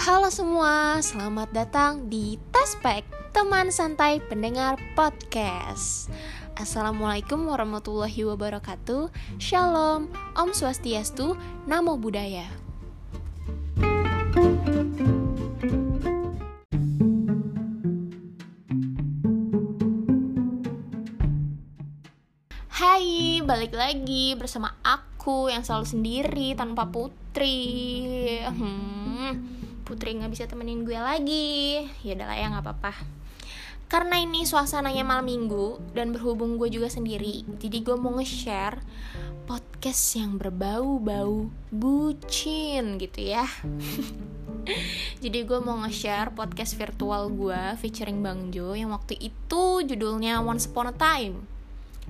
Halo semua, selamat datang di Taspek, teman santai pendengar podcast. Assalamualaikum warahmatullahi wabarakatuh. Shalom, Om Swastiastu, Namo Buddhaya. Hai, balik lagi bersama aku yang selalu sendiri tanpa Putri. Hmm, Putri nggak bisa temenin gue lagi. Ya udahlah ya nggak apa-apa. Karena ini suasananya malam minggu dan berhubung gue juga sendiri, jadi gue mau nge-share podcast yang berbau-bau bucin gitu ya. jadi gue mau nge-share podcast virtual gue featuring Bang Jo yang waktu itu judulnya Once Upon a Time.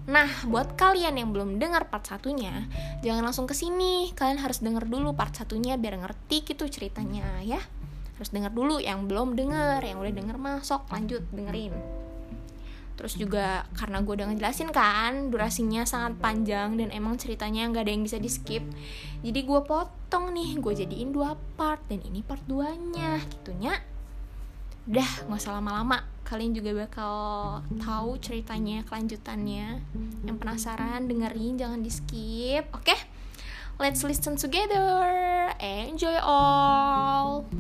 Nah, buat kalian yang belum dengar part satunya, jangan langsung ke sini. Kalian harus denger dulu part satunya biar ngerti gitu ceritanya ya. Harus denger dulu yang belum denger, yang udah denger masuk lanjut dengerin. Terus juga karena gue udah ngejelasin kan durasinya sangat panjang dan emang ceritanya nggak ada yang bisa di skip. Jadi gue potong nih, gue jadiin dua part dan ini part 2-nya gitunya. Udah, nggak usah lama-lama. Kalian juga bakal tahu ceritanya, kelanjutannya. Yang penasaran, dengerin, jangan di skip. Oke? Let's listen together. Enjoy all.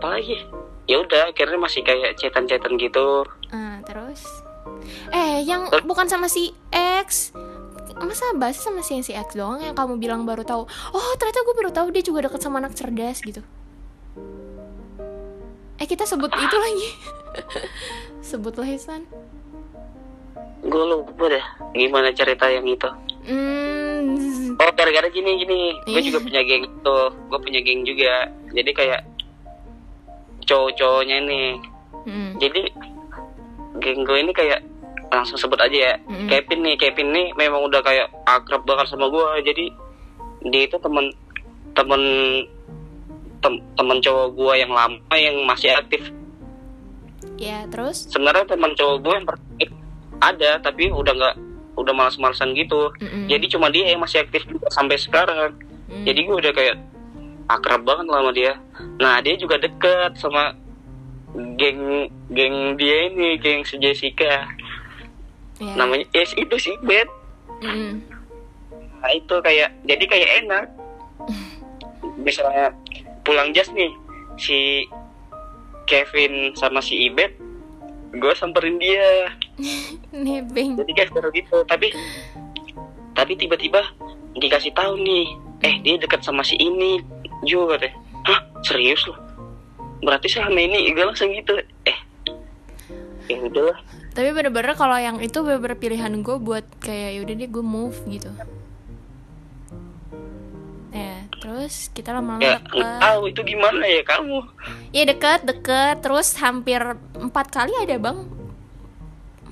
apalagi ya udah akhirnya masih kayak cetan-cetan gitu Ah, terus eh yang bukan sama si X masa bahas sama si si X doang yang kamu bilang baru tahu oh ternyata gue baru tahu dia juga deket sama anak cerdas gitu eh kita sebut itu lagi. Sebut lah San gue lupa deh gimana cerita yang itu. Hmm. Oh gara-gara gini gini. Gue Iya. juga punya geng itu. Gue punya geng juga. Jadi kayak cowok-cowoknya nih. Hmm, jadi geng gue ini kayak langsung sebut aja ya. Mm-mm. Kevin nih Kevin nih memang udah kayak akrab banget sama gue jadi dia itu temen temen tem- temen cowok gue yang lama yang masih aktif ya terus sebenarnya teman cowok gue yang ada tapi udah nggak udah malas-malasan gitu Mm-mm. jadi cuma dia yang masih aktif juga sampai sekarang Hmm. jadi gue udah kayak akrab banget sama dia nah dia juga deket sama geng geng dia ini geng si Jessica ya. namanya yes itu sih Bet Mm-mm. nah itu kayak jadi kayak enak misalnya pulang jas nih. Si Kevin sama si Ibet gue samperin dia. Nebeng jadi kayak seru gitu. Tapi tapi tiba-tiba dikasih tahu nih eh dia dekat sama si ini. Juga katanya hah? Serius loh berarti selama ini gue langsung gitu. Eh ya udah tapi bener-bener kalau yang itu bener-bener pilihan gue buat kayak yaudah deh gue move gitu terus kita lama-lama ya deket. tahu itu gimana ya kamu? Ya deket deket. Terus hampir empat kali ada bang.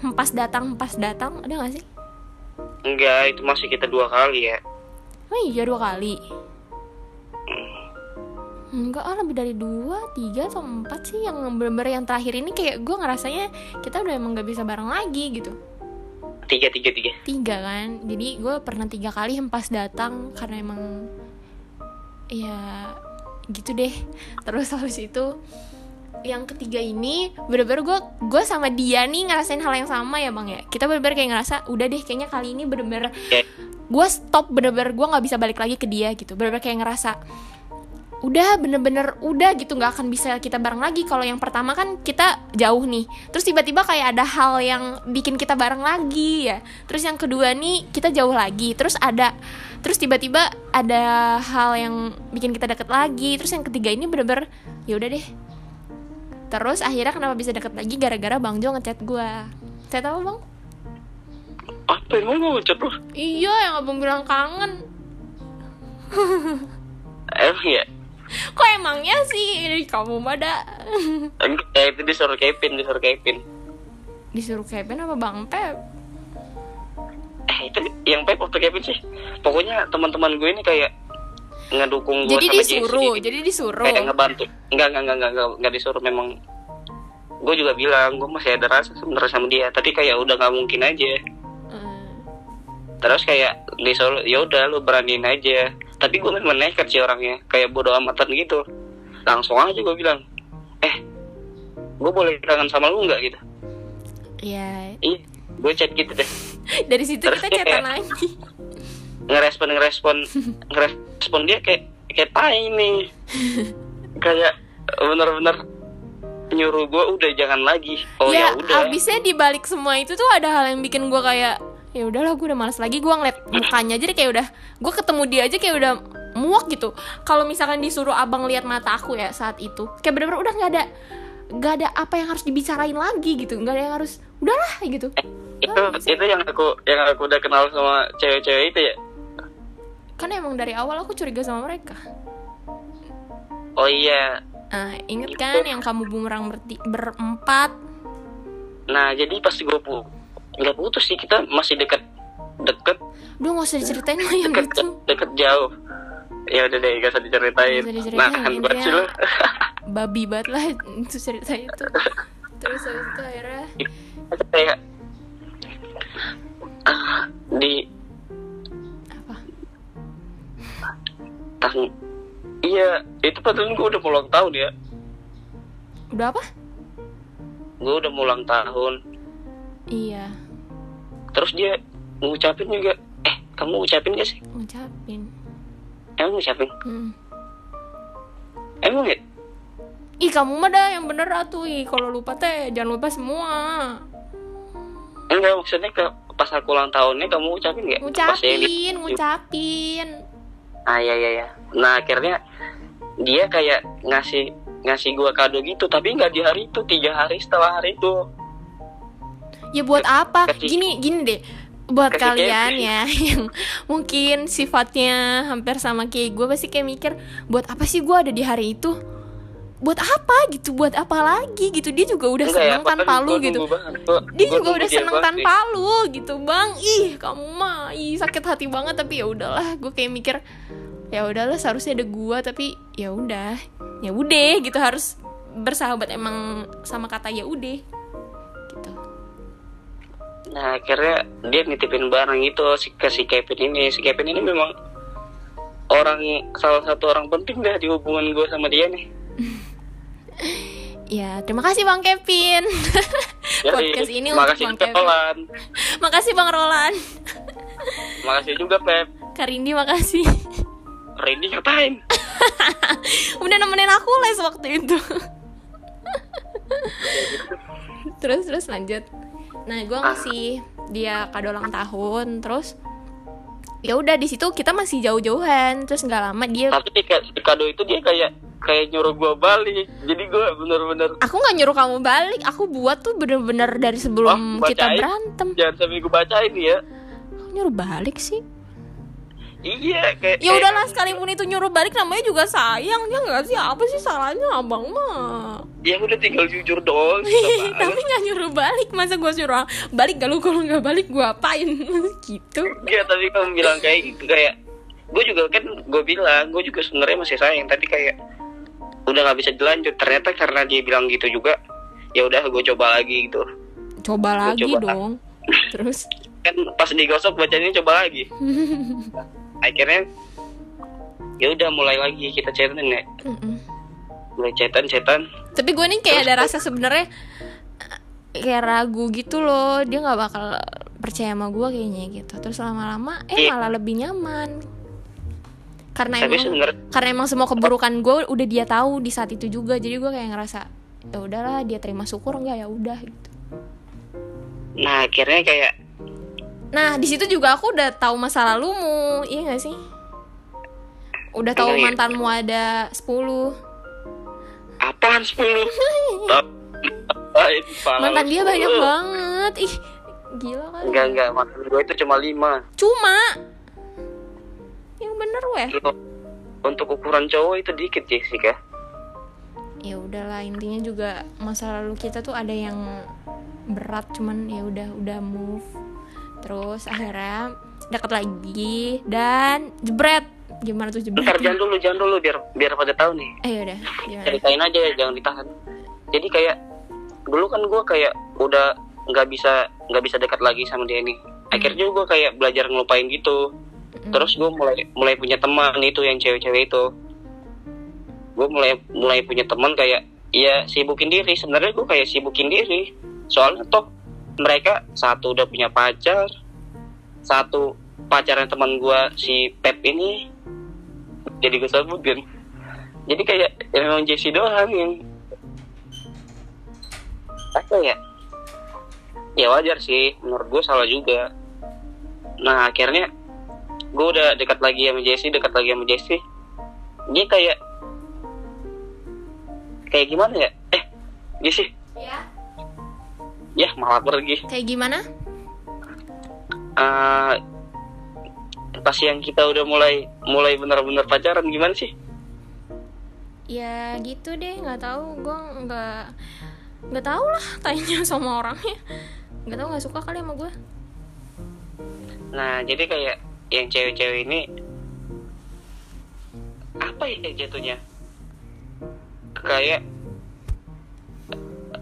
Empas datang empas datang. Ada gak sih? Enggak itu masih kita dua kali ya. Oh iya dua kali. Enggak ah lebih dari dua, tiga atau empat sih yang bener-bener yang terakhir ini. Kayak gue ngerasanya kita udah emang gak bisa bareng lagi gitu. Tiga tiga tiga. Tiga kan? Jadi gue pernah tiga kali hempas datang karena emang ya gitu deh. Terus habis itu yang ketiga ini bener-bener gue gue sama dia nih ngerasain hal yang sama ya bang ya. Kita bener-bener kayak ngerasa udah deh kayaknya kali ini bener-bener Ya. gue stop bener-bener gue nggak bisa balik lagi ke dia gitu. Bener-bener kayak ngerasa udah bener-bener udah gitu. Nggak akan bisa kita bareng lagi. Kalau yang pertama kan kita jauh nih. Terus tiba-tiba kayak ada hal yang bikin kita bareng lagi ya. Terus yang kedua nih kita jauh lagi. Terus ada terus tiba-tiba ada hal yang bikin kita deket lagi. Terus yang ketiga ini bener-bener ya udah deh. Terus akhirnya kenapa bisa deket lagi? Gara-gara bang Jo ngechat gue chat apa bang? Apa emang gue ngucap lu? Iya yang abang bilang kangen. Emang ya? Kok emangnya sih? Ini kamu pada. Itu disuruh Kevin disuruh Kevin. Disuruh Kevin apa bang Pep eh itu yang Pep waktu Kevin sih. Pokoknya teman-teman gue ini kayak ngedukung gue jadi sama disuruh Jesse jadi disuruh. Kayak ngebantu. Enggak enggak enggak enggak enggak, enggak disuruh. Memang gue juga bilang gue masih ada rasa sebenarnya sama dia. Tapi kayak udah nggak mungkin aja. Hmm. terus kayak disuruh ya udah lu beraniin aja. Tapi gue memang nekat sih orangnya. Kayak bodo amatan gitu. Langsung aja gue bilang eh gue boleh kangen sama lu nggak? Gitu. Ya iya gue chat gitu deh dari situ Terus kita chatan lagi. ngerespon ngerespon ngerespon dia kayak kayak tai nih kayak bener-bener nyuruh gue udah jangan lagi. Oh ya, ya udah. abisnya dibalik semua itu tuh ada hal yang bikin gue kayak ya udahlah gue udah malas lagi. Gue ngeliat mukanya aja deh kayak udah gue ketemu dia aja kayak udah muak gitu. Kalau misalkan disuruh abang lihat mata aku ya saat itu kayak bener-bener udah nggak ada nggak ada apa yang harus dibicarain lagi gitu. Nggak ada yang harus udahlah gitu. Itu itu yang aku yang aku udah kenal sama cewek-cewek itu ya? Kan emang dari awal aku curiga sama mereka. Oh iya. Nah inget kan yang kamu bumerang berti- berempat? Nah jadi pas gue pu nggak putus sih kita masih dekat deket. Udah gak usah diceritain lah yang deket itu deket jauh. Ya udah deh gak usah diceritain. Nggak usah diceritain, nah kan buat intinya- sih lu Babi banget lah itu cerita itu. Terus habis itu akhirnya kayak di Apa? tahun iya itu padahal gue udah mau ulang tahun ya. Udah apa? gue udah mau ulang tahun. Iya. Terus dia ngucapin juga eh kamu ngucapin gak sih? Ngucapin. Emang ngucapin? Hmm. emang ya? Ih kamu mah dah yang bener atuh. Ih kalau lupa teh jangan lupa semua enggak maksudnya ke pas aku ulang tahunnya kamu ngucapin gak Pas yang di- Ngucapin Ngucapin. Ah iya iya iya. Nah akhirnya dia kayak ngasih ngasih gua kado gitu tapi nggak di hari itu tiga hari setelah hari itu. Ya buat apa? Kasih- Gini gini deh. Buat Kasih kalian ya yang mungkin sifatnya hampir sama kayak gue pasti kayak mikir buat apa sih gue ada di hari itu buat apa gitu buat apa lagi gitu. Dia juga udah Enggak ya, seneng tanpa padahal lu gitu. Gua- dia gua juga udah seneng tanpa lu gitu bang. Ih kamu mah ih sakit hati banget. Tapi ya udahlah gue kayak mikir ya udahlah seharusnya ada gua tapi ya udah. Ya udah gitu harus bersahabat emang sama kata ya udah gitu. Nah akhirnya dia nitipin barang itu si ke si Kevin ini. Si Kevin ini memang orang salah satu orang penting dah di hubungan gue sama dia nih ya terima kasih bang Kevin. Jadi, podcast ini untuk makasih bang juga Kevin. Roland. Makasih bang Roland. Makasih juga Pep. Karindi makasih. Randy ngapain? Udah nemenin aku les waktu itu. Terus terus lanjut. Nah gue ngasih dia kado ulang tahun terus ya udah di situ kita masih jauh-jauhan terus nggak lama dia tapi di kado itu dia kayak kayak nyuruh gue balik. Jadi gue bener-bener aku nggak nyuruh kamu balik. Aku buat tuh bener-bener dari sebelum Wah, kita berantem. Jangan sampai gue bacain ya. Aku nyuruh balik sih. Iya kayak ya udahlah sekalipun itu nyuruh balik namanya juga sayang. Ya nggak sih? Apa sih salahnya abang mah? Ya udah tinggal jujur banget. tapi nggak nyuruh balik. Masa gue suruh balik? Lu kalau nggak balik gue apain? Gitu. Iya tapi kamu bilang kayak gitu kayak gue juga kan gue bilang gue juga sebenarnya masih sayang tapi kayak udah nggak bisa dilanjut. Ternyata karena dia bilang gitu juga ya udah gue coba lagi gitu. Coba Gua lagi coba. dong. Terus? Kan pas digosok bacanya coba lagi. Akhirnya ya udah mulai lagi kita chatan ya. Mm-mm. mulai chatan chatan. Tapi gue nih kayak ada rasa sebenarnya eh, kayak ragu gitu loh. Dia nggak bakal percaya sama gue kayaknya gitu. Terus lama-lama eh Iya. malah lebih nyaman karena tapi emang sebenarnya karena emang semua keburukan gue udah dia tahu di saat itu juga. Jadi gue kayak ngerasa ya udahlah dia terima syukur nggak? Ya udah gitu. Nah akhirnya kayak nah di situ juga aku udah tahu masa lalumu iya gak sih? Udah tahu Emang iya? mantanmu ada 10 apaan sepuluh? Mantan dia banyak banget. Ih gila kan enggak enggak. Mantan gue itu cuma lima. Cuma bener weh. Untuk ukuran cowok itu dikit Jessica. Ya udahlah intinya juga masa lalu kita tuh ada yang berat cuman ya udah udah move. Terus akhirnya deket lagi dan jebret. Gimana tuh jebret? Bentar jangan dulu jangan dulu biar biar pada tahu nih. Eh yaudah gimana? Ceritain aja ya jangan ditahan. Jadi kayak dulu kan gue kayak udah nggak bisa nggak bisa dekat lagi sama dia nih. Akhirnya gue kayak belajar ngelupain gitu terus gue mulai mulai punya teman itu yang cewek-cewek itu. Gue mulai mulai punya teman kayak ya sibukin diri. Sebenarnya gue kayak sibukin diri. Soalnya toh mereka satu udah punya pacar satu pacarnya teman gue si Pep ini jadi gue sebutin jadi kayak emang Jesse doang yang apa ya? Ya wajar sih menurut gue salah juga. Nah akhirnya gue udah dekat lagi sama Jesse dekat lagi sama Jesse. Dia kayak kayak gimana ya? Eh Jesse. Ya ya malah pergi kayak gimana? Eh, pas yang kita udah mulai mulai benar-benar pacaran gimana sih? Ya gitu deh. Nggak tahu. Gue nggak nggak tahu lah tanya sama orangnya. Nggak tahu nggak suka kali sama gue nah jadi kayak yang cewek-cewek ini apa ya jatuhnya? Kayak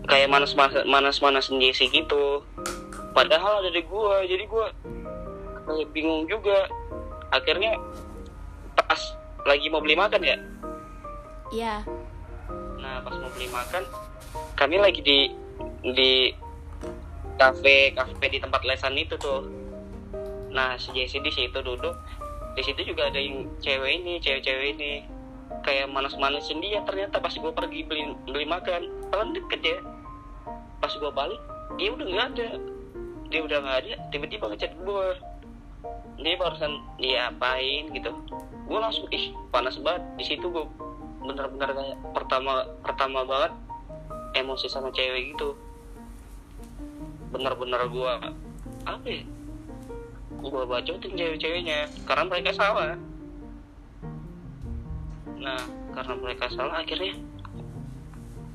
kayak manas manas manas Jesse gitu. Padahal ada di gua jadi gua kayak bingung juga. Akhirnya pas lagi mau beli makan ya? Ya nah pas mau beli makan kami lagi di di kafe kafe di tempat lesan itu tuh nah si Jesse di situ duduk. Di situ juga ada yang cewek ini cewek-cewek ini. Kayak manas-manasin dia ternyata pas gue pergi beli beli makan kan deket ya. Pas gue balik dia udah nggak ada. Dia udah nggak ada tiba-tiba ngechat gue dia barusan dia apain? gitu. Gue langsung ih panas banget. Di situ gue bener-bener kayak pertama pertama banget emosi sama cewek gitu. Bener-bener gue apa ya gue bacotin cewek-ceweknya karena mereka salah. Nah karena mereka salah akhirnya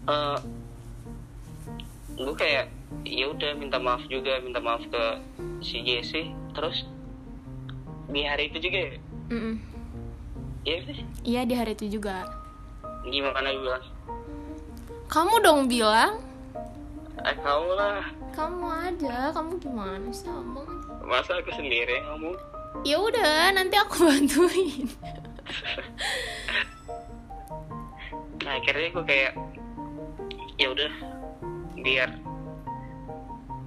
eh gue kayak ya udah minta maaf juga minta maaf ke si Jesse terus di hari itu juga ya? Udah iya di hari itu juga. Gimana gue kamu dong bilang. Eh kamu lah. Kamu aja kamu gimana sih abang masa aku sendiri? Yang ngomong ya udah nanti aku bantuin. Nah akhirnya gue kayak ya udah biar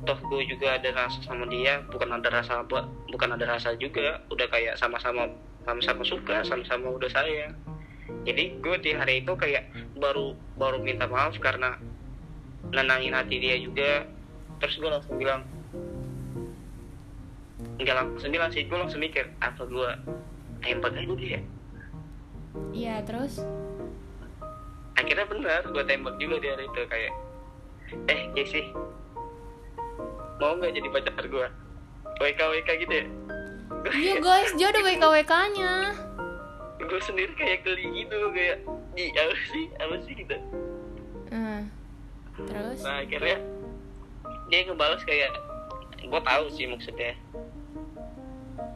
toh gue juga ada rasa sama dia bukan ada rasa apa bukan ada rasa juga udah kayak sama-sama sama-sama suka sama-sama udah sayang. Jadi gue di hari itu kayak baru baru minta maaf karena nenangin hati dia juga. Terus gue langsung bilang nggak langsung bilang sih gue langsung mikir apa gue tembak aja dia? Iya terus? Akhirnya benar gue tembak juga di hari itu kayak eh Jesse mau nggak jadi pacar gue WK WK gitu ya? Iya guys dia ada WK WK nya gue sendiri kayak geli gitu kayak di apa sih? Apa sih? gitu. Hmm. terus? Nah akhirnya dia ngebalas kayak gue tahu sih maksudnya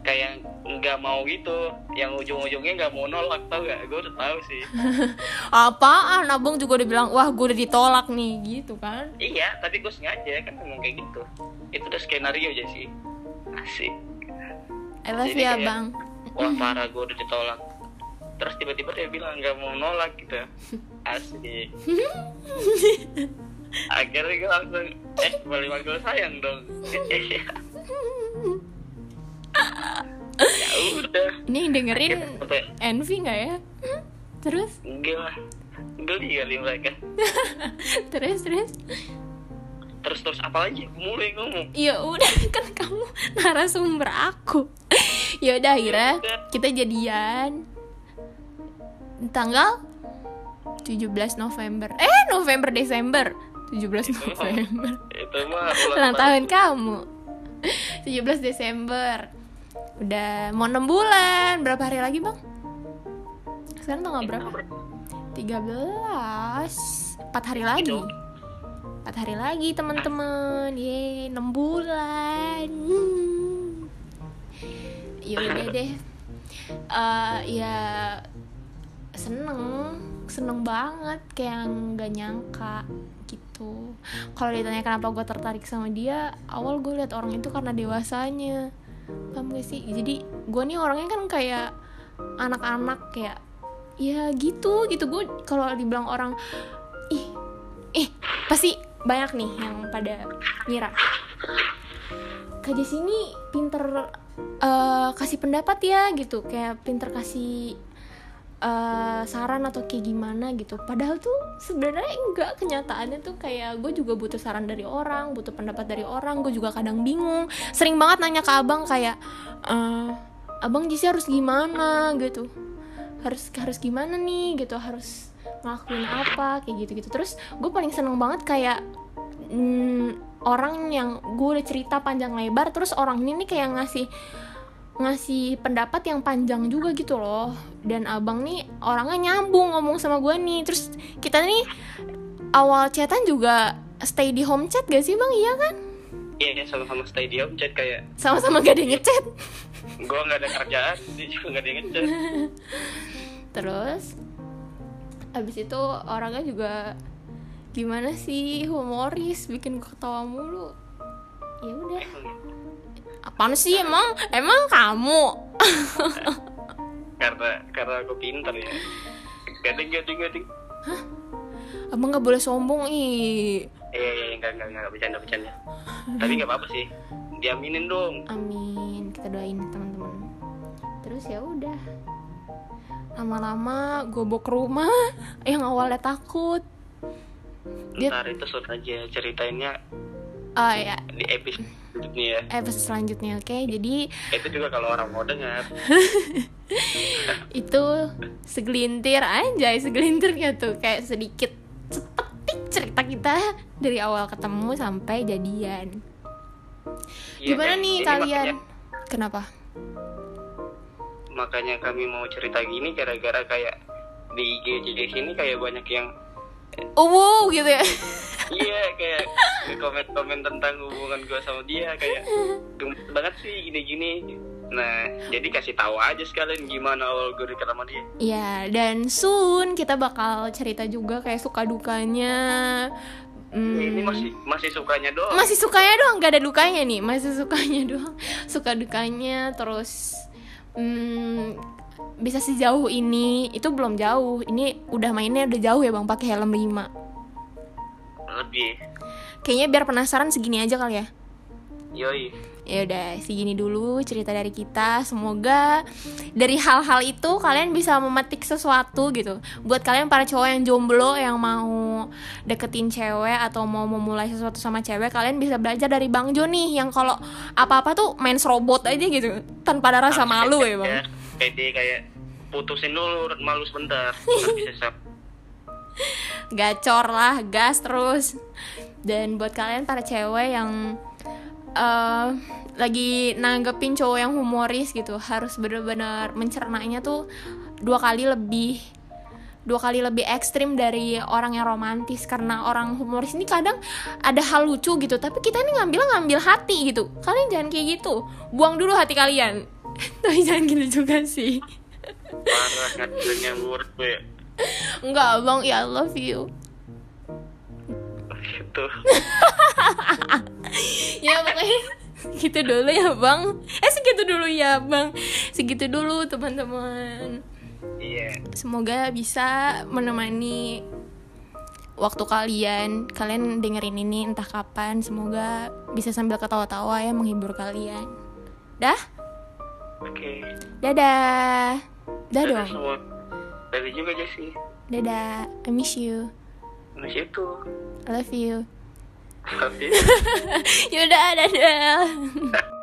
kayak nggak mau gitu. Yang ujung-ujungnya nggak mau nolak tau gak gue udah tahu sih. Apaan? Abang juga udah bilang wah gue udah ditolak nih gitu kan? Iya tapi gue sengaja kan ngomong kayak gitu. Itu udah skenario aja sih. Asik. I love Jadi you kayak- abang wah parah gue udah ditolak. Terus tiba-tiba dia bilang nggak mau nolak gitu. Asik. Akhirnya gue langsung eh balik manggil sayang dong udah. Ini yang dengerin sampai envy nggak ya? Terus? Enggak lah. Geli kali mereka. Terus terus? Terus terus apa lagi? Mulai ngomong. Ya udah kan kamu narasumber aku. Ya udah akhirnya kita jadian. Tanggal 17 November. Eh November Desember. 17 November. itu mah ulang tahun kamu. 17 Desember udah mau 6 bulan. Berapa hari lagi bang? Sekarang tanggal berapa? 13 4 hari lagi. Itu. 4 hari lagi teman-teman. Ye 6 bulan. Hmm. ya udah deh. Eh, ya seneng. Seneng banget. Kayak nggak nyangka gitu. Kalau ditanya kenapa gue tertarik sama dia awal gue lihat orang itu karena dewasanya paham gak sih? Jadi gue nih orangnya kan kayak anak-anak kayak ya gitu gitu. Gue kalau dibilang orang ih ih pasti banyak nih yang pada ngira. Kak Jess ini pinter eh, kasih pendapat ya gitu. Kayak pinter kasih eh, saran atau kayak gimana gitu. Padahal tuh sebenarnya enggak kenyataannya tuh kayak gue juga butuh saran dari orang butuh pendapat dari orang gue juga kadang bingung. Sering banget nanya ke abang kayak eh, abang Jesse harus gimana? gitu. Harus harus gimana nih? gitu. Harus ngelakuin apa? kayak gitu gitu terus gue paling seneng banget kayak mm, orang yang gue udah cerita panjang lebar terus orang ini nih kayak ngasih ngasih pendapat yang panjang juga gitu loh. Dan abang nih orangnya nyambung ngomong sama gue nih. Terus kita nih awal chatan juga stay di home chat gak sih bang? Iya kan? Iya, sama-sama stay di home chat kayak sama-sama gak ada yang ngechat. Gue nggak ada kerjaan, dia juga nggak ada yang ngechat. terus abis itu orangnya juga gimana sih humoris bikin gue ketawa mulu. Ya udah apaan sih emang emang kamu karena karena aku pinter ya. Gading, gading, gading. abang nggak boleh sombong ih Iya, iya, enggak, enggak, enggak, bercanda, bercanda. Tapi nggak apa-apa sih. Diaminin dong. amin kita doain teman-teman terus ya udah lama-lama gue ke rumah yang awalnya takut Dia- Ntar itu shoot aja ceritainnya oh ya di episode selanjutnya ya. episode selanjutnya oke. Jadi Itu juga kalau orang mau dengar. itu segelintir aja segelintirnya tuh. Kayak sedikit sepetik cerita kita dari awal ketemu sampai jadian. Iya, gimana nih kalian? Makanya, kenapa? Makanya kami mau cerita gini gara-gara kayak di IG JS ini kayak banyak yang oh wow, gitu ya iya kayak komen-komen tentang hubungan gue sama dia kayak gemes banget sih gini-gini. Nah jadi kasih tahu aja sekalian gimana awal gue dekat sama dia. Ya dan soon kita bakal cerita juga kayak suka dukanya. Hmm, ini masih masih sukanya doang. Masih sukanya doang gak ada dukanya nih. Masih sukanya doang suka dukanya terus hmm, bisa sejauh ini. Itu belum jauh ini udah mainnya udah jauh ya bang pakai helm 5 lebih. Kayaknya biar penasaran segini aja kali ya. Yoi. Ya udah segini dulu cerita dari kita. Semoga dari hal-hal itu kalian bisa memetik sesuatu gitu. Buat kalian para cowok yang jomblo yang mau deketin cewek atau mau memulai sesuatu sama cewek kalian bisa belajar dari bang Jo nih yang kalau apa-apa tuh main robot aja gitu tanpa ada rasa malu ya bang. pede kayak putusin dulu malu sebentar Ntar bisa gacor lah gas terus. Dan buat kalian para cewek yang eh, lagi nanggepin cowok yang humoris gitu harus bener-bener mencernanya tuh dua kali lebih dua kali lebih ekstrim dari orang yang romantis. Karena orang humoris ini kadang ada hal lucu gitu tapi kita ini ngambil ngambil hati gitu. Kalian jangan kayak gitu. Buang dulu hati kalian. Tapi jangan gitu juga sih. Parah gue enggak bang ya I love you. Gitu. Ya pokoknya gitu dulu ya bang. Eh segitu dulu ya bang. Segitu dulu teman-teman. Iya. Semoga bisa menemani waktu kalian. Kalian dengerin ini entah kapan. Semoga bisa sambil ketawa-tawa ya menghibur kalian. Dah? Oke. Dadah. Dah Dadah dong dari juga Jessy dadah. I miss you. Masih itu I love you. Tapi yaudah dadah